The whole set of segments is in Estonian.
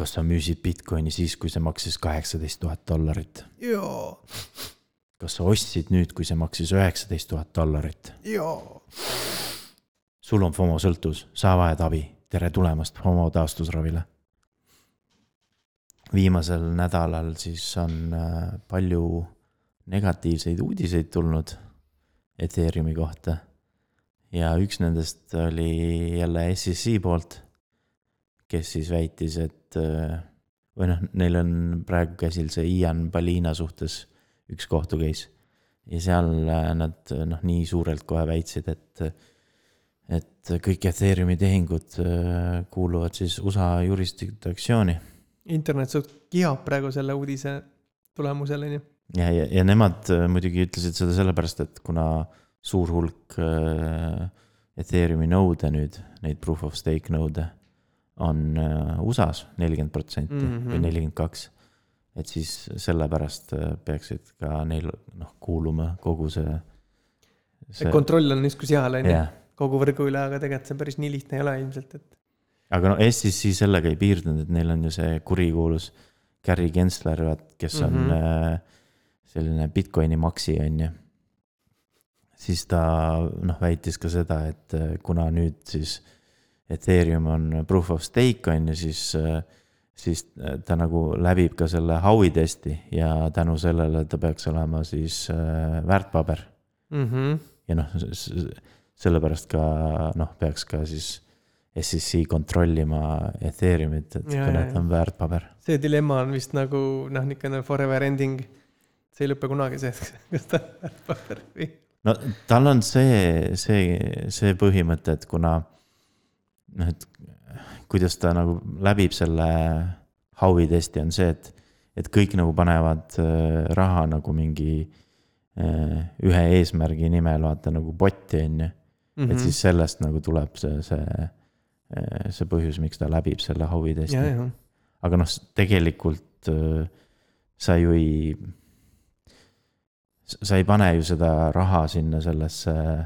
kas sa müüsid Bitcoini siis, kui see maksis kaheksateist tuhat dollarit? jaa, kas sa ostsid nüüd, kui see maksis üheksateist tuhat dollarit? jaa. sul on FOMO sõltuvus, sa vajad abi, tere tulemast FOMO taastusravile. viimasel nädalal siis on äh, palju negatiivseid uudiseid tulnud Ethereumi kohta. ja üks nendest oli jälle SEC poolt, kes siis väitis, et äh, või noh, neil on praegu käsil see Ian Balina suhtes üks kohtu case. ja seal äh, nad noh, nii suurelt kohe väitsid, et, et kõik Ethereumi tehingud äh, kuuluvad siis USA jurisdiktsiooni. internet suht kihab praegu selle uudise tulemusel, on ju. ja, ja, ja nemad äh, muidugi ütlesid seda sellepärast, et kuna suur hulk Ethereumi nõude nüüd, neid proof of stake nõude on USA-s nelikümmend protsenti või Mhm. nelikümmend kaks et siis sellepärast äh, peaksid ka neil noh, kuuluma kogu see, see kontroll on justkui seal, on ju, kogu võrgu üle, aga tegelikult see päris nii lihtne ei ole ilmselt, et. aga no SEC sellega ei piirdunud, et neil on ju see kurikuulus Gary Gensler, vaat, kes on Mhm. äh, selline Bitcoini maksi, on ju. siis ta noh, väitis ka seda, et äh, kuna nüüd siis Ethereum on proof of stake on ju, siis äh, siis ta nagu läbib ka selle Howi testi ja tänu sellele ta peaks olema siis äh, väärtpaber. Mm -hmm. ja noh, sellepärast ka noh, peaks ka siis SEC kontrollima Ethereumit, et Ja, kuna ta on väärtpaber. see dilemma on vist nagu noh, niisugune forever ending. see ei lõpe kunagi see, kas ta on väärtpaber või. no tal on see, see, see põhimõte, et kuna noh, et kuidas ta nagu läbib selle Howi testi, on see, et, et kõik nagu panevad äh, raha nagu mingi äh, ühe eesmärgi nimel, vaata nagu botti, on ju. Mhm. et siis sellest nagu tuleb see, see, see põhjus, miks ta läbib selle Howi testi. aga noh, tegelikult äh, sa ju ei, sa ei pane ju seda raha sinna sellesse äh,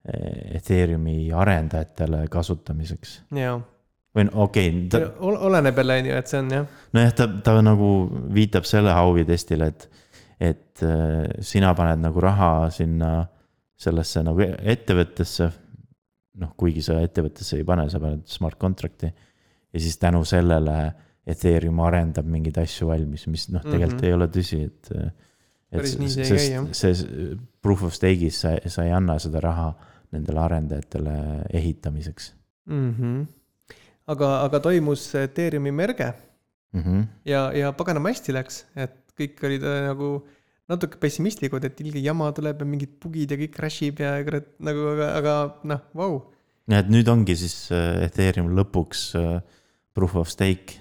Ethereumi arendajatele kasutamiseks. või no okei okay, ta, oleneb jälle, on ju, et see on jah. nojah, ta, ta nagu viitab selle Howi testile, et, et äh, sina paned nagu raha sinna sellesse nagu ettevõttesse. noh, kuigi sa ettevõttesse ei pane, sa paned smart contract'i ja siis tänu sellele Ethereum arendab mingeid asju valmis, mis noh, tegelikult mm. -hmm. ei ole tõsi, et. Päris nii see ei käi, jah. see, proof of stake'is sa, sa ei anna seda raha nendele arendajatele ehitamiseks mm. -hmm. aga, aga toimus Ethereumi merge mm. -hmm. ja, ja paganama hästi läks, et kõik olid äh, nagu natuke pessimistlikud, et ilge jama tuleb ja mingid bugid ja kõik crash ib ja kurat nagu, aga, aga noh, vau. ja et nüüd ongi siis äh, Ethereum lõpuks äh, proof of stake.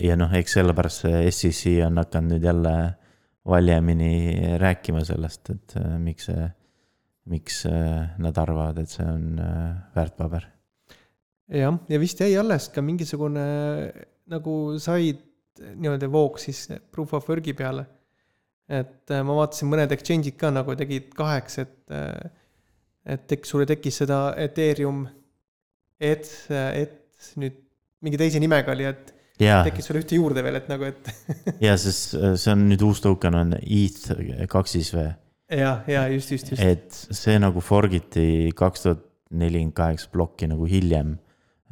ja noh, eks sellepärast see SEC on hakanud nüüd jälle valjemini rääkima sellest, et äh, miks see, miks äh, nad arvavad, et see on äh, väärtpaber. jah, ja vist jäi alles ka mingisugune nagu said nii-öelda voog siis proof of work'i peale. et ma vaatasin, mõned exchange'id ka nagu tegid kaheks, et, et tek-, sulle tekkis seda Ethereum, et, et nüüd mingi teise nimega oli, et tekkis sulle ühte juurde veel, et nagu, et ja sest äh, see on nüüd uus token on ETH kaksis V. ja, ja just, just, just. et see nagu forgiti kaks tuhat nelikümmend kaheksa plokki nagu hiljem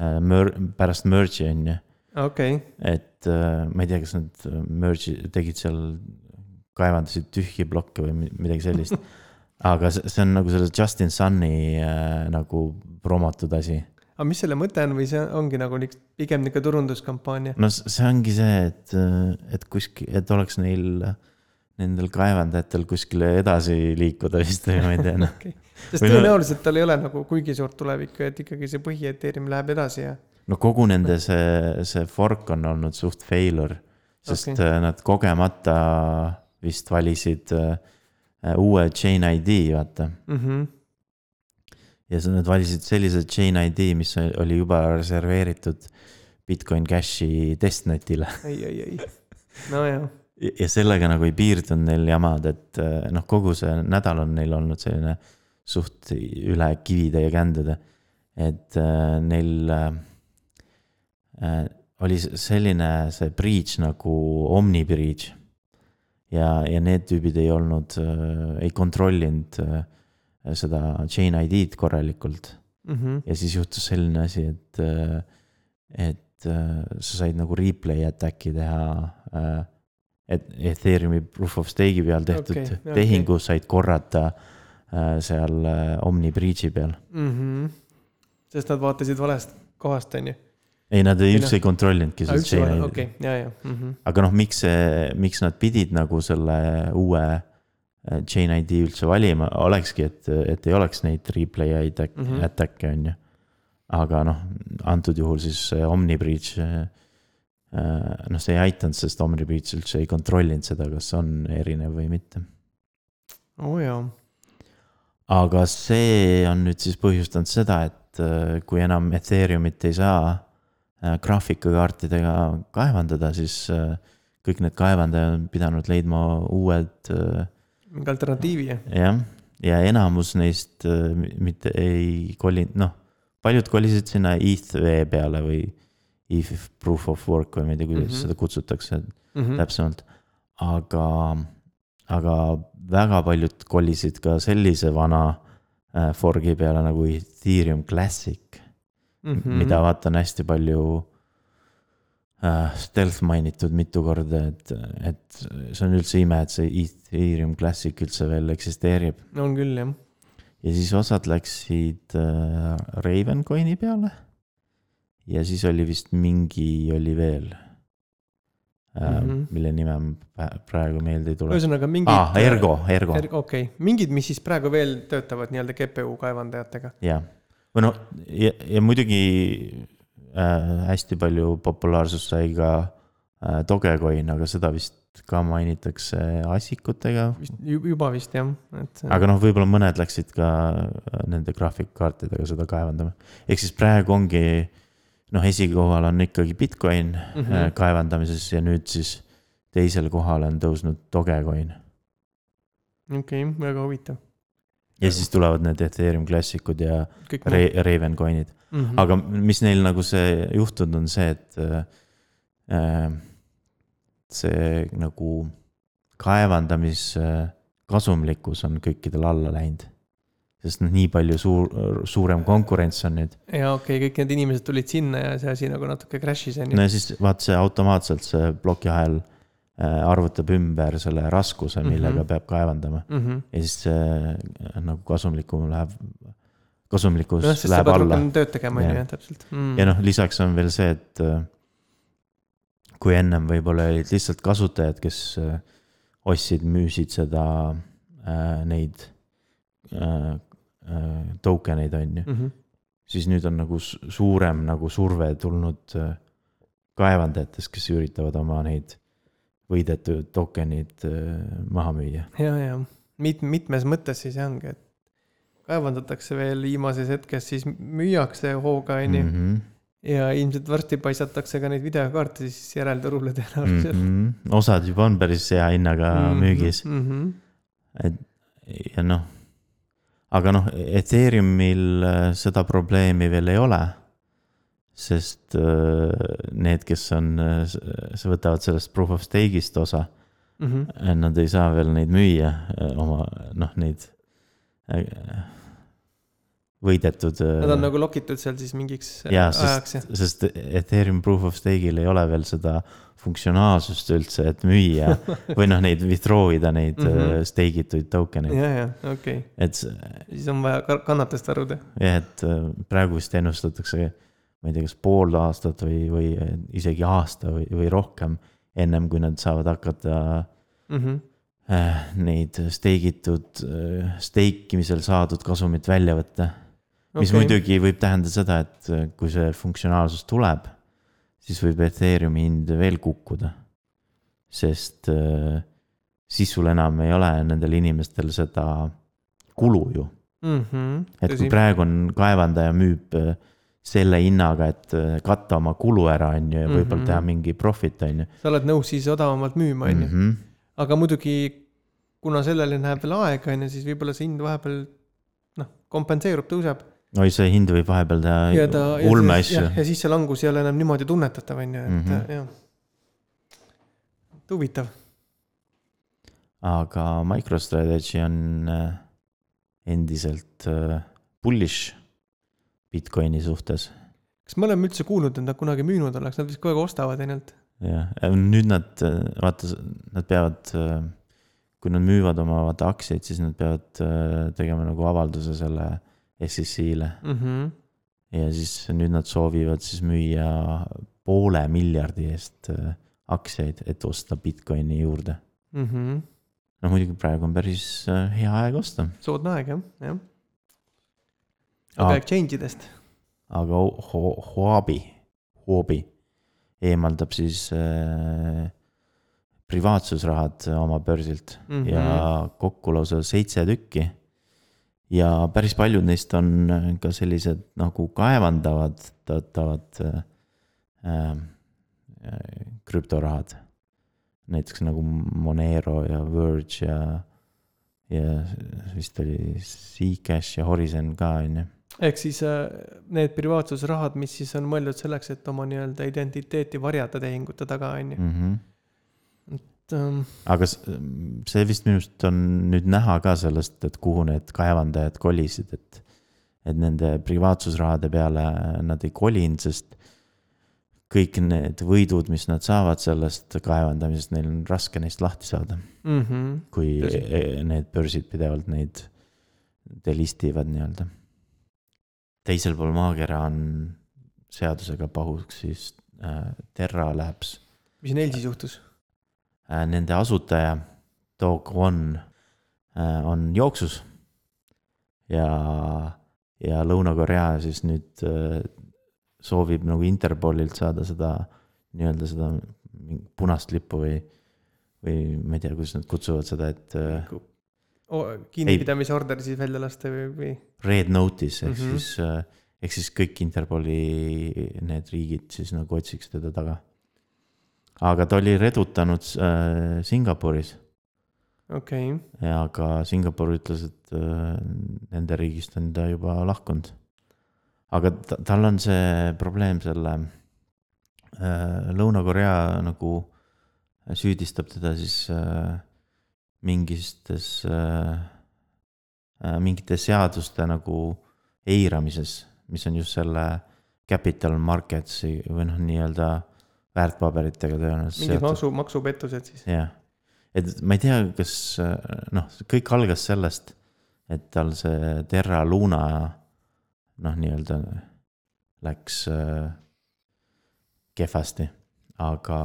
äh, mer-, pärast merge'i on ju. okei okay., et äh, ma ei tea, kas nad merge'i tegid seal, kaevandasid tühji plokke või mi- midagi sellist. aga see, on nagu selle Justin Sunni äh, nagu promotud asi. Aga mis selle mõte on või see ongi nagu pigem niisugune turunduskampaania? no see ongi see, et, et kuskil, et oleks neil, nendel kaevandajatel kuskile edasi liikuda vist või ma ei tea, noh. okay. sest tõenäoliselt tal ei ole nagu kuigi suurt tulevikku, et ikkagi see põhieeteerium läheb edasi ja no kogu nende see, see fork on olnud suht failure, sest okay. nad kogemata vist valisid äh, uue chain ID, vaata. mm. -hmm. Ja siis nad valisid sellise chain ID, mis oli juba reserveeritud Bitcoin Cashi testnetile. ei, ei, ei. nojah, ja sellega nagu ei piirdunud neil jamad, et äh, noh, kogu see nädal on neil olnud selline suht üle kivide ja kändude. et äh, neil äh, oli selline see breach nagu Omni breach. ja, ja need tüübid ei olnud äh,, ei kontrollinud äh, seda chain ID-d korralikult mhmh, ja siis juhtus selline asi, et, et äh, sa said nagu replay attack'i teha. et Ethereumi proof of stake'i peal tehtud okay, okei. tehingu said korrata äh, seal äh, Omni breach'i peal. mhmh. sest nad vaatasid valest kohast, on ju. ei, nad ei Ei üldse ei kontrollinudki seda chain ID'd okei, ja, ja mhmh, aga noh, miks see, miks nad pidid nagu selle uue äh, chain ID üldse valima, olekski, et, et ei oleks neid replay attack- Mhm. attack'e on ju. aga noh, antud juhul siis see Omni breach. noh, see ei aidanud, sest Omni breach üldse ei kontrollinud seda, kas on erinev või mitte. oo jaa, aga see on nüüd siis põhjustanud seda, et äh, kui enam Ethereumit ei saa äh, graafikakaartidega kaevandada, siis äh, kõik need kaevandajad on pidanud leidma uued äh, mingi alternatiivi, jah, ja enamus neist äh, mi- mitte ei kolinud, noh, paljud kolisid sinna ETH-V peale või ETH proof of work või ma ei tea, kuidas mm. -hmm. seda kutsutakse mhmh, täpsemalt. aga, aga väga paljud kolisid ka sellise vana äh, forgi peale nagu Ethereum Classic mm. -hmm. mida vaata on hästi palju äh, stealth mainitud mitu korda, et, et see on üldse ime, et see Ethereum Classic üldse veel eksisteerib. on küll jah, ja siis osad läksid äh, Ravencoini peale. ja siis oli vist mingi oli veel äh,, mm. -hmm. mille nime praegu meelde ei tule. ühesõnaga mingid aa, Ergo, Ergo, Er- okei, mingid, mis siis praegu veel töötavad nii-öelda GPU kaevandajatega. jah. või noh, ja, ja muidugi äh, hästi palju populaarsust sai ka äh, Dogecoin, aga seda vist ka mainitakse ju- juba vist jah, et aga noh, võib-olla mõned läksid ka äh, nende graafikkaartidega seda kaevandama. ehk siis praegu ongi noh, esikohal on ikkagi Bitcoin mm. -hmm. kaevandamises ja nüüd siis teisele kohale on tõusnud Dogecoin. okei okay,, väga huvitav. Ja siis tulevad need Ethereum klassikud ja kõik Ra- Ravencoinid. mm -hmm. aga mis neil nagu see juhtunud on see, et äh, see nagu kaevandamiskasumlikkus on kõikidel alla läinud. sest noh, nii palju suur, suurem konkurents on nüüd. ja okei okay,, kõik need inimesed tulid sinna ja see asi nagu natuke crash'is on ju no ja siis vaat see automaatselt see plokiahel äh, arvutab ümber selle raskuse, millega mm Mhm. -hmm. peab kaevandama mm. -hmm. ja siis äh, nagu kasumlikum läheb, kasumlikkus sa läheb alla tööd tegema, on ju täpselt mm.. ja noh, lisaks on veel see, et äh, kui ennem võib-olla olid lihtsalt kasutajad, kes äh, ostsid, müüsid seda äh,, neid äh, äh, token eid, on ju, -hmm. siis nüüd on nagu su- suurem nagu surve tulnud äh, kaevandajatest, kes üritavad oma neid võidetud token'id äh, maha müüa. ja, ja mit-, mitmes mõttes siis ongi, et kaevandatakse veel viimases hetkes, siis müüakse hooga, on ju. Mhm. ja ilmselt varsti paisatakse ka neid videokaarte siis järelturule tõenäoliselt Mhm. osad juba on päris hea hinnaga Mhm, müügis. mhm. et ja noh, aga noh, Ethereumil äh, seda probleemi veel ei ole. Sest äh, need, kes on, võtavad sellest proof of stake'ist osa, Mhm. nad ei saa veel neid müüa, oma noh, neid äh, võidetud. Nad on nagu lokitud seal siis mingiks jaa, ajaks sest, sest Ethereum proof of stake'il ei ole veel seda funktsionaalsust üldse, et müüa või noh, neid withdraw ida neid mm. -hmm. stake ituid token eid, ja, ja okei okay., et siis on vaja ka- kannatust varuda. jah, et äh, praegu vist ennustatakse, ma ei tea, kas pool aastat või, või isegi aasta või, või rohkem. ennem kui nad saavad hakata Mhm. äh, neid stake itud, stake imisel saadud kasumit välja võtta. mis okay. muidugi võib tähendada seda, et äh, kui see funktsionaalsus tuleb, siis võib Ethereumi hind veel kukkuda. sest äh, siis sul enam ei ole nendel inimestel seda kulu ju Mhm. et kui praegu on kaevandaja müüb äh, selle hinnaga, et äh, katta oma kulu ära, on ju, ja võib-olla Mhm. teha mingi profit, on ju. sa oled nõus siis odavamalt müüma, on ju. Mhm. aga muidugi, kuna sellele läheb veel aega, on ju, siis võib-olla see hind vahepeal noh, kompenseerub, tõuseb. oi, see hind võib vahepeal teha ulme asju ja,. siis see langus ei ole enam niimoodi tunnetatav, on ju, et mm. -hmm. jah. huvitav, aga MicroStrategy on äh, endiselt bullish Bitcoini suhtes. kas me oleme üldse kuulnud, et nad kunagi müünud oleks, nad vist kogu aeg ostavad ainult. jah, nüüd nad, vaata, nad peavad, kui nad müüvad oma vaata aktsiaid, siis nad peavad äh, tegema nagu avalduse selle SEC-le Mm -hmm. ja siis nüüd nad soovivad siis müüa poole miljardi eest äh, aktsiaid, et osta Bitcoini juurde. Mm -hmm. no muidugi praegu on päris äh, hea aeg osta, soodne aeg jah, jah. Aga exchange idest, aga Huobi, Huobi eemaldab siis äh, privaatsusrahad oma börsilt mm. -hmm. ja kokku lausa seitse tükki. ja päris paljud neist on ka sellised nagu kaevandavad, tatavad äh, krüptorahad. näiteks nagu Monero ja Verge ja, ja vist oli Zcash ja Horizon ka on ju ehk siis äh, need privaatsusrahad, mis siis on mõeldud selleks, et oma nii-öelda identiteeti varjata tehingute taga, on ju. -hmm. et ähm, aga see vist minu arust on nüüd näha ka sellest, et kuhu need kaevandajad kolisid, et, et nende privaatsusrahade peale nad ei kolinud, sest kõik need võidud, mis nad saavad sellest kaevandamisest, neil on raske neist lahti saada, mm -hmm. kui Tõsi. e- need börsid pidevalt neid delistivad nii-öelda. Teisel pool maakera on seadusega pahuks siis äh, Terra Labs mis neil siis juhtus? Äh, nende asutaja Dog One äh, on jooksus. ja, ja Lõuna-Korea siis nüüd äh, soovib nagu Interpolilt saada seda nii-öelda seda punast lippu või, või ma ei tea, kuidas nad kutsuvad seda, et äh, kinnipidamise order siis välja lasta või, või? red notice ehk mm. -hmm. siis äh,, ehk siis kõik Interpoli need riigid siis nagu otsiks teda taga. aga ta oli redutanud äh, Singapuris okei okay., ja ka Singapur ütles, et äh, nende riigist on ta juba lahkunud. aga ta, tal on see probleem selle äh, Lõuna-Korea nagu süüdistab teda siis äh, mingistes äh, äh, mingite seaduste nagu eiramises, mis on just selle capital marketsi või noh, nii-öelda väärtpaberitega tõenäoliselt mingid maksu, maksupettused siis. jah, et ma ei tea, kas noh, kõik algas sellest, et tal see Terra Luna noh, nii-öelda läks äh, kehvasti, aga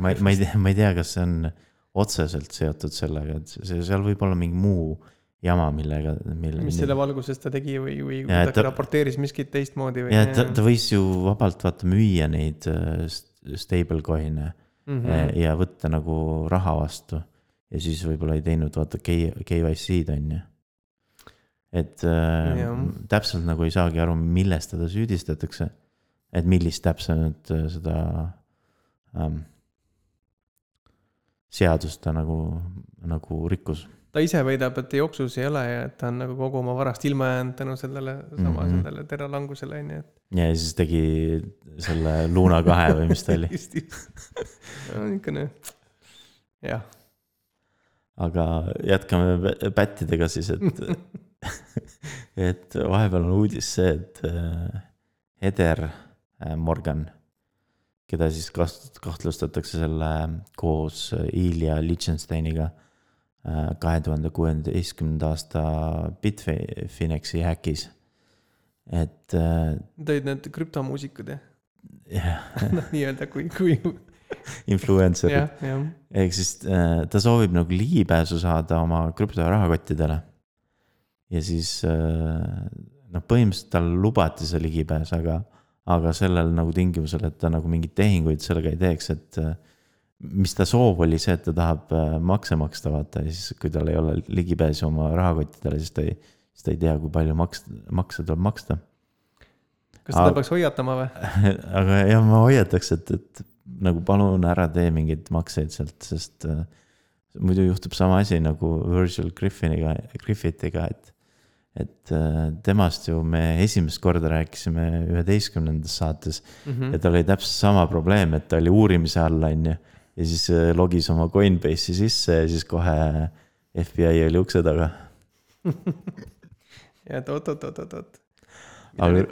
ma, ma ei tea, ma ei tea, kas see on otseselt seotud sellega, et see, seal võib olla mingi muu jama, millega, mille. mis selle valguses ta tegi või, või Ja, kuidagi ta- raporteeris miskit teistmoodi või? ja ta, ta võis ju vabalt vaata müüa neid äh, stable coin'e mm mm. ja võtta nagu raha vastu ja siis võib-olla ei teinud vaata K- KYC-d on ju. et äh, Jah. täpselt nagu ei saagi aru, milles teda süüdistatakse. et millist täpselt äh, seda ähm, seadust ta nagu, nagu rikkus. ta ise väidab, et jooksus ei ole ja et ta on nagu kogu oma varast ilma jäänud tänu sellele, sama mm. -hmm. sellele teralangusele on ju, et. ja siis tegi selle Luna kahe või mis ta oli, just, just. niisugune, jah. aga jätkame pä- pättidega siis, et et vahepeal on uudis see, et äh, Heder äh, Morgan, keda siis kaht- kahtlustatakse selle koos Ilja Liechtensteiniga kahe tuhande kuueteistkümnenda aasta Bitfinexi häkis. et äh, tõid need krüptomuusikud jah, jah, noh nii-öelda kui, kui influencer'id, ehk siis äh, ta soovib nagu ligipääsu saada oma krüptorahakottidele. ja siis äh, noh, põhimõtteliselt talle lubati see ligipääs, aga, aga sellel nagu tingimusel, et ta nagu mingeid tehinguid sellega ei teeks, et äh, mis ta soov oli see, et ta tahab äh, makse maksta, vaata ja siis, kui tal ei ole ligipääsu oma rahakottidele, siis ta ei, siis ta ei tea, kui palju maks-, makse tuleb maksta. kas teda Aga- peaks hoiatama või? aga jah, ma hoiataks, et, et nagu palun ära tee mingeid makseid sealt, sest äh, muidu juhtub sama asi nagu Virgil Griffiniga, Griffithiga, et, et äh, temast ju me esimest korda rääkisime üheteistkümnendas saates mm. -hmm. ja tal oli täpselt sama probleem, et ta oli uurimise all, on ju. ja siis äh, logis oma Coinbase'i sisse ja siis kohe FBI oli ukse taga. ja et oot-oot-oot-oot-oot. Aga-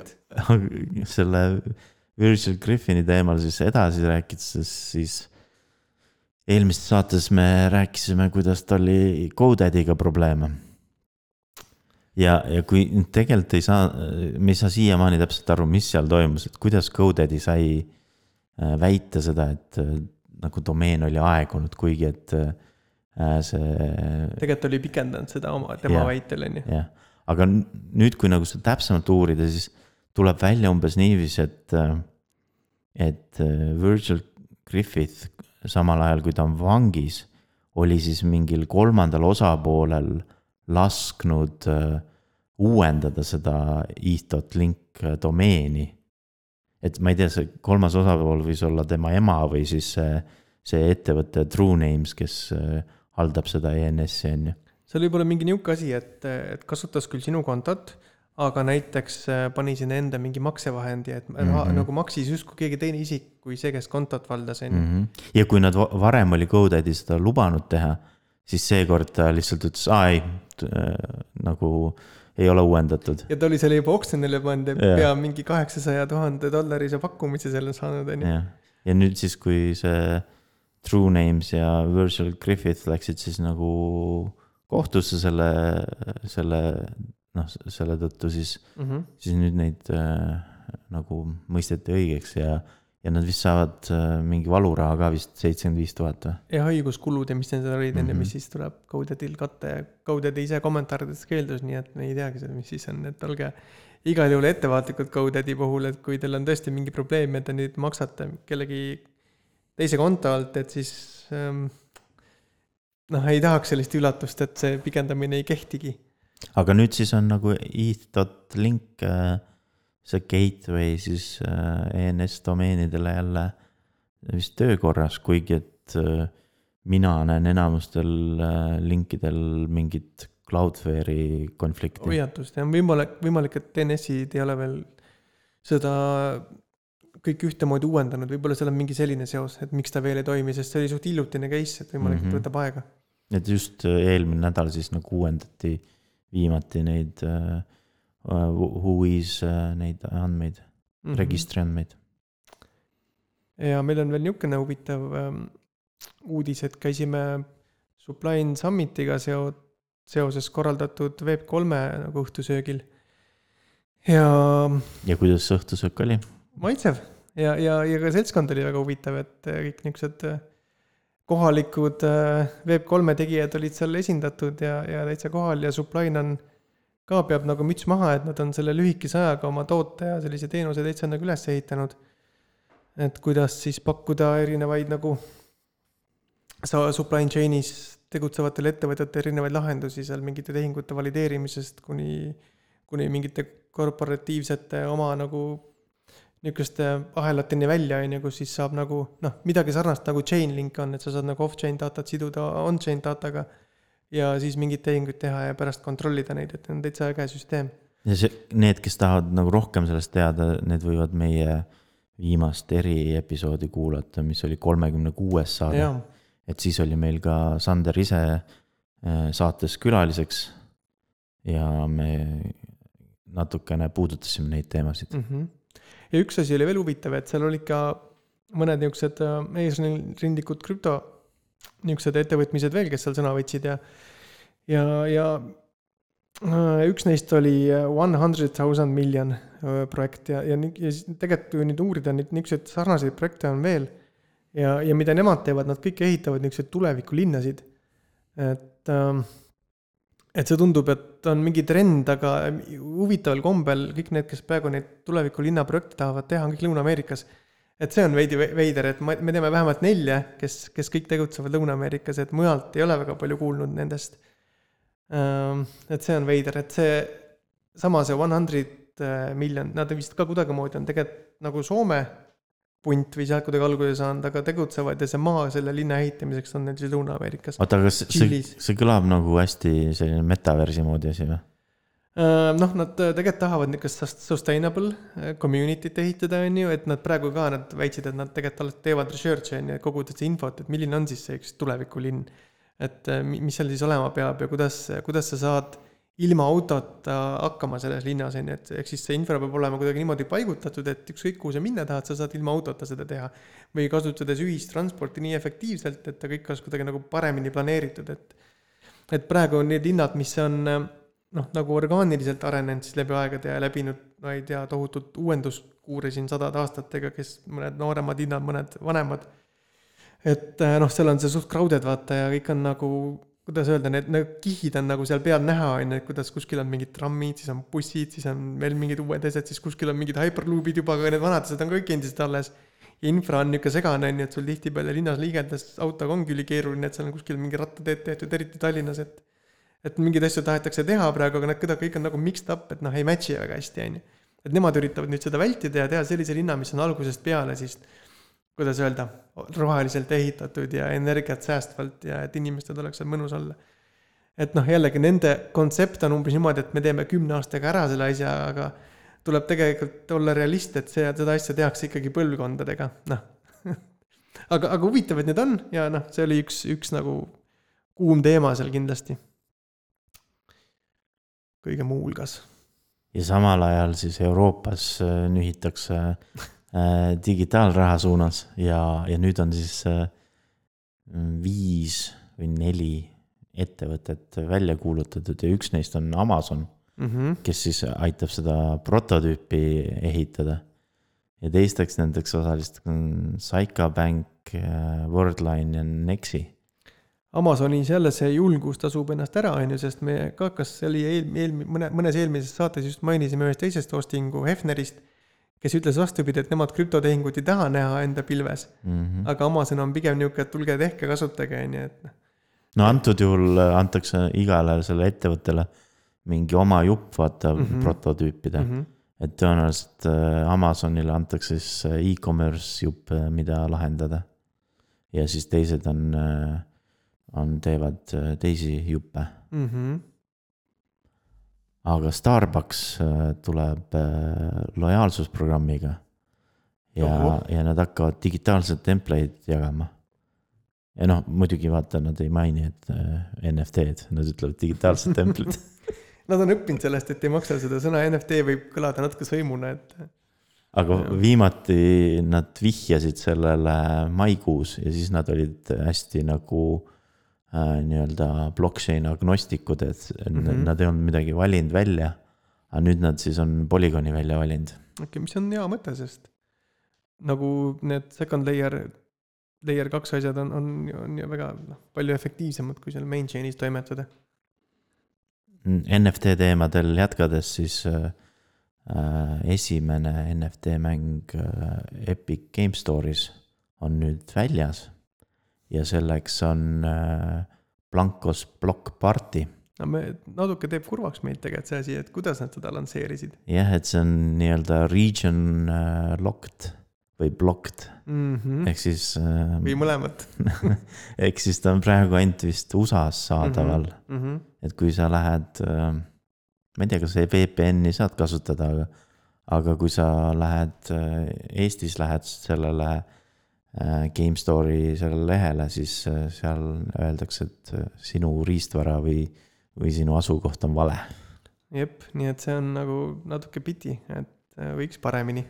selle Virgil Griffini teemal siis edasi rääkides, siis eelmises saates me rääkisime, kuidas tal oli GoDaddy'ga probleeme. ja, ja kui tegelikult ei saa, me ei saa siiamaani täpselt aru, mis seal toimus, et kuidas GoDaddy sai äh, väita seda, et äh, nagu domeen oli aegunud, kuigi et äh, see tegelikult oli pikendanud seda oma, tema Jaa. väitel on ju. jah, aga nüüd, kui nagu seda täpsemalt uurida, siis tuleb välja umbes niiviisi, et, et Virgil Griffith samal ajal, kui ta on vangis, oli siis mingil kolmandal osapoolel lasknud äh, uuendada seda eth.link domeeni. et ma ei tea, see kolmas osapool võis olla tema ema või siis see, see ettevõte TrueNames, kes äh, haldab seda ENS-i on ju. seal võib olla mingi nihuke asi, et, et kasutas küll sinu kontot, aga näiteks äh, pani sinna enda mingi maksevahendi, et mm. -hmm. nagu maksis justkui keegi teine isik kui see, kes kontot valdas, on ju. Mhm. ja kui nad va- varem oli GoDaddy seda lubanud teha, siis seekord ta lihtsalt ütles, aa ei, nagu ei ole uuendatud. ja ta oli selle juba oksjonile pannud ja pea mingi kaheksasaja tuhande dollarise pakkumise selle saanud, on ju. ja nüüd siis, kui see TrueNames ja Virgil Griffith läksid siis nagu kohtusse selle, selle noh, selle tõttu siis, Mhm. siis nüüd neid äh, nagu mõisteti õigeks ja, ja nad vist saavad äh, mingi valuraha ka vist seitsekümmend viis tuhat või? ja haiguskulud ja mis need olid, on ju, Mhm. mis siis tuleb GoDaddy'l katta ja GoDaddy ise kommentaarides keeldus, nii et me ei teagi seda, mis siis on, et olge igal juhul ettevaatlikud GoDaddy puhul, et kui teil on tõesti mingi probleem ja te nüüd maksate kellegi teise konto alt, et siis ähm, noh, ei tahaks sellist üllatust, et see pikendamine ei kehtigi. aga nüüd siis on nagu eth.link, see gateway siis äh, ENS domeenidele jälle vist töökorras, kuigi et äh, mina näen enamustel äh, linkidel mingit Cloudflare'i konflikti. hoiatust ja on võimalik, võimalik, et DNS-id ei ole veel seda kõik ühtemoodi uuendanud, võib-olla seal on mingi selline seos, et miks ta veel ei toimi, sest see oli suht hiljutine case, et võimalik, et Mhm. võtab aega. et just eelmine nädal siis nagu uuendati viimati neid äh, Whois äh, neid andmeid, Mhm. registri andmeid. ja meil on veel niisugune huvitav ähm, uudis, et käisime Suppline Summitiga seo-, seoses korraldatud Web3 nagu õhtusöögil. ja ja kuidas see õhtusöök oli? maitsev ja, ja, ja ka seltskond oli väga huvitav, et äh, kõik niisugused äh, kohalikud äh, Web3 tegijad olid seal esindatud ja, ja täitsa kohal ja Suppline on ka peab nagu müts maha, et nad on selle lühikese ajaga oma toote ja sellise teenuse täitsa nagu üles ehitanud. et kuidas siis pakkuda erinevaid nagu sa supply chain'is tegutsevatele ettevõtetele erinevaid lahendusi seal mingite tehingute valideerimisest kuni, kuni mingite korporatiivsete oma nagu niisuguste ahelateni välja, on ju, kus siis saab nagu noh, midagi sarnast nagu Chainlink on, et sa saad nagu off-chain datat siduda on-chain dataga ja siis mingeid tehinguid teha ja pärast kontrollida neid, et on täitsa äge süsteem. ja see, need, kes tahavad nagu rohkem sellest teada, need võivad meie viimast eriepisoodi kuulata, mis oli kolmekümne kuues saade. et siis oli meil ka Sander ise äh, saates külaliseks. ja me natukene puudutasime neid teemasid. mm. -hmm. ja üks asi oli veel huvitav, et seal olid ka mõned niisugused äh, eesrindlikud krüpto niisugused ettevõtmised veel, kes seal sõna võtsid ja ja, ja äh, üks neist oli One Hundred Thousand Million äh, projekt ja, ja, ja tegelikult kui nüüd uurida, neid niisuguseid sarnaseid projekte on veel. ja, ja mida nemad teevad, nad kõik ehitavad niisuguseid tulevikulinnasid. et ähm, et see tundub, et on mingi trend, aga huvitaval kombel kõik need, kes praegu neid tulevikulinna projekte tahavad teha, on kõik Lõuna-Ameerikas. Et see on veidi ve- veider, et me teame vähemalt nelja, kes, kes kõik tegutsevad Lõuna-Ameerikas, et mujalt ei ole väga palju kuulnud nendest. et see on veider, et see sama see One Hundred Million, nad vist ka kuidagimoodi on tegelikult nagu Soome punt või sealt kuidagi alguse saanud, aga tegutsevad ja see maa selle linna ehitamiseks on neil siis Lõuna-Ameerikas. oota, aga see, see kõlab nagu hästi selline metaversi moodi asi või? noh, nad tegelikult tahavad niisugust sus- sustainable äh, community't ehitada, on ju, et nad praegu ka, nad väitsid, et nad tegelikult alles teevad research'i on ju, seda infot, et milline on siis see üks tulevikulinn. et äh, mi- mis seal siis olema peab ja kuidas, kuidas sa saad ilma autota hakkama selles linnas on ju, et ehk siis see infra peab olema kuidagi niimoodi paigutatud, et ükskõik kuhu sa minna tahad, sa saad ilma autota seda teha. või kasutades ühistransporti nii efektiivselt, et ta kõik oleks kuidagi nagu paremini planeeritud, et et praegu on need linnad, mis on äh, noh, nagu orgaaniliselt arenenud siis läbi aegade ja läbinud, ma ei tea, tohutut uuenduskuuri siin sadade aastatega, kes mõned nooremad linnad, mõned vanemad. et äh, noh, seal on see suht crowded vaata ja kõik on nagu, kuidas öelda, need need kihid on nagu seal peal näha, on ju, et kuidas kuskil on mingid trammid, siis on bussid, siis on veel mingid uued asjad, siis kuskil on mingid hyperloop'id juba, aga need vanad asjad on kõik endiselt alles. infra on niisugune segane, on ju, et sul tihtipeale linnas liigeldes autoga ongi ülikeeruline, et seal on kuskil mingi rattateed tehtud, eriti Tallinnas, et et mingeid asju tahetakse teha praegu, aga need kuidagi kõik on nagu mixed up, et noh, ei match'i väga hästi, on ju. et nemad üritavad nüüd seda vältida ja teha sellise linna, mis on algusest peale siis kuidas öelda, roheliselt ehitatud ja energiat säästvalt ja et inimestel oleks seal mõnus olla. et noh, jällegi nende kontsept on umbes niimoodi, et me teeme kümne aastaga ära selle asja, aga tuleb tegelikult olla realist, et see, seda asja tehakse ikkagi põlvkondadega, noh. aga, aga huvitav, et need on ja noh, see oli üks, üks nagu kuum teema seal kindlasti. Kõige muu hulgas. ja samal ajal siis Euroopas äh, nühitakse äh, digitaalraha suunas ja, ja nüüd on siis äh, viis või neli ettevõtet välja kuulutatud ja üks neist on Amazon, Mm -hmm. kes siis aitab seda prototüüpi ehitada. ja teisteks nendeks osalisteks on Saika Bank, Worldline ja Nexi. Amazonis jälle see julgus tasub ennast ära, on ju, sest me ka, kas see oli eel-, eel-, mõne, mõnes eelmises saates just mainisime ühest teisest hostingu Hefnerist, kes ütles vastupidi, et nemad krüptotehingut ei taha näha enda pilves, Mm -hmm. aga Amazon on pigem niisugune, et tulge tehke, kasutage, on ju, et noh. no antud juhul äh, antakse igale selle ettevõttele mingi oma jupp, vaata mm. -hmm. prototüüpide mm. -hmm. et tõenäoliselt äh, Amazonile antakse siis äh, e-commerce jupp, mida lahendada. ja siis teised on, on, teevad äh, teisi juppe. Mhm. aga Starbucks äh, tuleb äh, lojaalsusprogrammiga. ja ja nad hakkavad digitaalseid templeid jagama. ja noh, muidugi vaata, nad ei maini, et NFT-d, nad ütlevad digitaalsed templid. Nad on õppinud sellest, et ei maksa seda sõna NFT võib kõlada natuke sõimuna, et aga viimati nad vihjasid sellele maikuus ja siis nad olid hästi nagu nii-öelda blockchain agnostikud, et mm. -hmm. nad ei olnud midagi valinud välja. aga nüüd nad siis on Polygoni välja valinud. okei okay,, mis on hea mõte, sest nagu need second layer, layer kaks asjad on, on, on ju väga noh, palju efektiivsemad, kui seal main chain'is toimetada. NFT teemadel jätkades, siis äh, äh, esimene NFT mäng äh, Epic Game Store'is on nüüd väljas. Ja selleks on äh, Blancos Block Party. no me, natuke teeb kurvaks meid tegelikult see asi, et kuidas nad seda lansseerisid jah, et see on nii-öelda region äh, locked või blocked mm. -hmm. ehk siis äh, või mõlemat ehk siis ta on praegu ainult vist USA-s saadaval mm. mm. -hmm. et kui sa lähed, ma ei tea, kas VPN-i saad kasutada, aga, aga kui sa lähed äh, Eestis lähed sellele äh, Game Store'i sellele lehele, siis äh, seal öeldakse, et äh, sinu riistvara või, või sinu asukoht on vale. jep, nii et see on nagu natuke piti, et võiks paremini.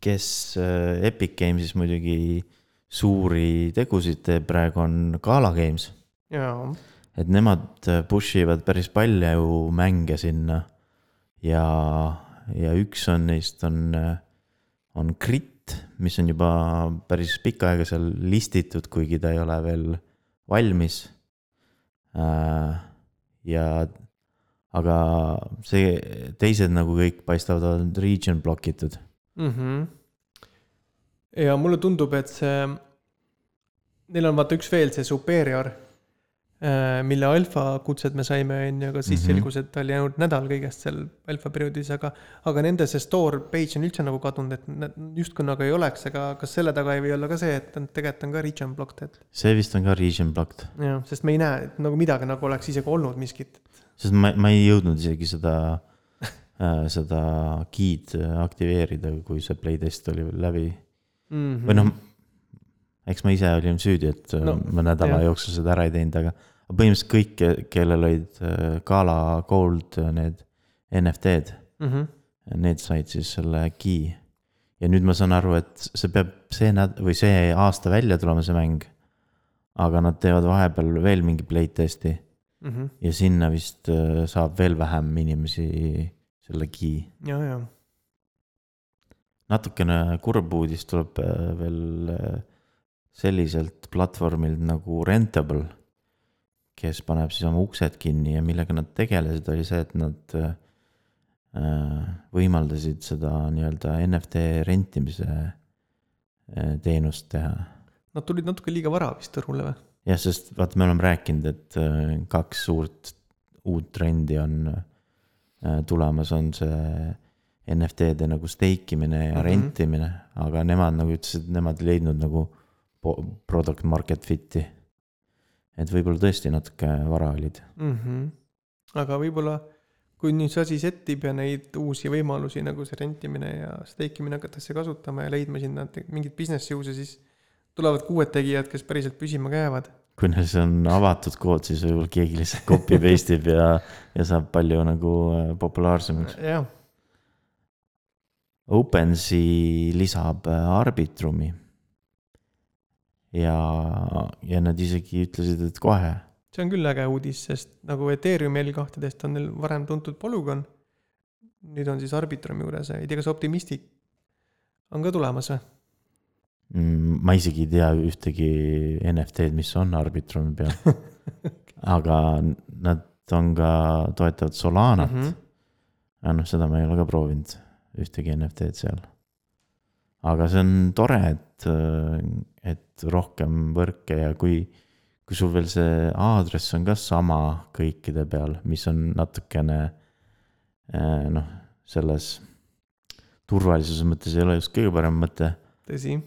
kes Epic Games'is muidugi suuri tegusid teeb praegu, on Gala Games jaa, et nemad push ivad päris palju mänge sinna. ja, ja üks on neist on, on Grit, mis on juba päris pikka aega seal listitud, kuigi ta ei ole veel valmis. ja, aga see, teised nagu kõik paistavad olevat region block itud. mm. -hmm. ja mulle tundub, et see, neil on vaata üks veel, see Superior, mille alfa kutsed me saime, on ju, aga siis Mhm. selgus, et ta oli ainult nädal kõigest seal alfa perioodis, aga aga nende see store page on üldse nagu kadunud, et justkui nagu ei oleks, aga kas selle taga ei või olla ka see, et tegelikult on ka region blocked, et see vist on ka region blocked, jah, sest me ei näe et nagu midagi nagu oleks isegi olnud miskit sest ma, ma ei jõudnud isegi seda äh, seda key'd aktiveerida, kui see playtest oli läbi mm. -hmm. või noh, eks ma ise olin süüdi, et no, No, ma nädala jah. jooksul seda ära ei teinud, aga põhimõtteliselt kõik, kellel olid äh, Gala Gold äh, need NFT-d, mm. -hmm. need said siis selle key. ja nüüd ma saan aru, et see peab see näd- või see aasta välja tulema, see mäng. aga nad teevad vahepeal veel mingi playtest'i Mm -hmm. ja sinna vist äh, saab veel vähem inimesi selle key. ja, ja natukene kurb uudis tuleb äh, veel äh, selliselt platvormilt nagu Rentable, kes paneb siis oma uksed kinni ja millega nad tegelesid, oli see, et nad äh, võimaldasid seda nii-öelda NFT rentimise äh, teenust teha. Nad tulid natuke liiga vara vist turule või? jah, sest vaata, me oleme rääkinud, et äh, kaks suurt uut trendi on tulemas, on see NFT-de nagu stake imine ja mm. -hmm. rentimine, aga nemad nagu ütlesid, et nemad ei leidnud nagu product market fit'i. et võib-olla tõesti natuke vara olid. mm. -hmm. aga võib-olla kui nüüd see asi settib ja neid uusi võimalusi nagu see rentimine ja stake imine hakatakse kasutama ja leidma sinna mingeid business juuse, siis tulevad ka uued tegijad, kes päriselt püsima ka jäävad. kui neil see on avatud kood, siis võib-olla keegi lihtsalt copy paste ib ja, ja saab palju nagu äh, populaarsemaks. jah, OpenSea lisab äh, Arbitrumi. ja, ja nad isegi ütlesid, et kohe see on küll äge uudis, sest nagu Ethereumi L2-dest on neil varem tuntud Polygon. nüüd on siis Arbitrum juures, ei tea, kas Optimistic on ka tulemas või? Mm, ma isegi ei tea ühtegi NFT-d, mis on Arbitrumi peal. aga nad on ka, toetavad Solanat mm. -hmm. aga noh, seda ma ei ole ka proovinud, ühtegi NFT-d seal. Aga see on tore, et, et rohkem võrke ja kui, kui sul veel see aadress on ka sama kõikide peal, mis on natukene eh, noh, selles turvalisuse mõttes ei ole just kõige parem mõte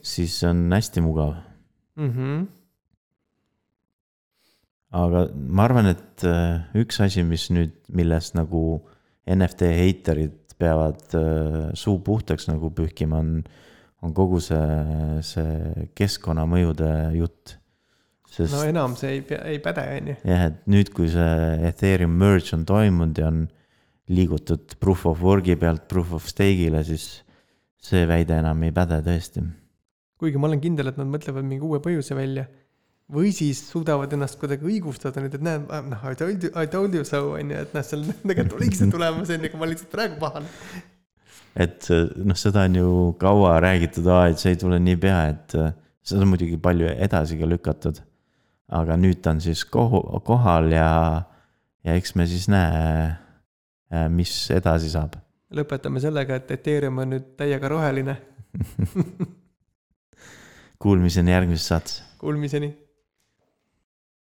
siis see on hästi mugav. mm. -hmm. aga ma arvan, et äh, üks asi, mis nüüd, millest nagu NFT heiterid peavad äh, suu puhtaks nagu pühkima, on, on kogu see, see keskkonnamõjude jutt. sest no enam see ei ei päde, on ju. jah, et nüüd, kui see Ethereum merge on toimunud ja on liigutud proof of work'i pealt proof of stake'ile, siis see väide enam ei päde tõesti. kuigi ma olen kindel, et nad mõtlevad mingi uue põhjuse välja. või siis suudavad ennast kuidagi õigustada nüüd, et näed, noh, I told you, I told you so on ju, et noh, seal tegelikult oligi see tulemas on ju, aga ma lihtsalt praegu pahan. Et noh, seda on ju kaua räägitud, et see ei tule niipea, et äh, seda on muidugi palju edasi ka lükatud. aga nüüd ta on siis kohu-, kohal ja, ja eks me siis näe, mis edasi saab. lõpetame sellega, et Ethereum on nüüd täiega roheline. Kuulmiseni järgmises saates. Kuulmiseni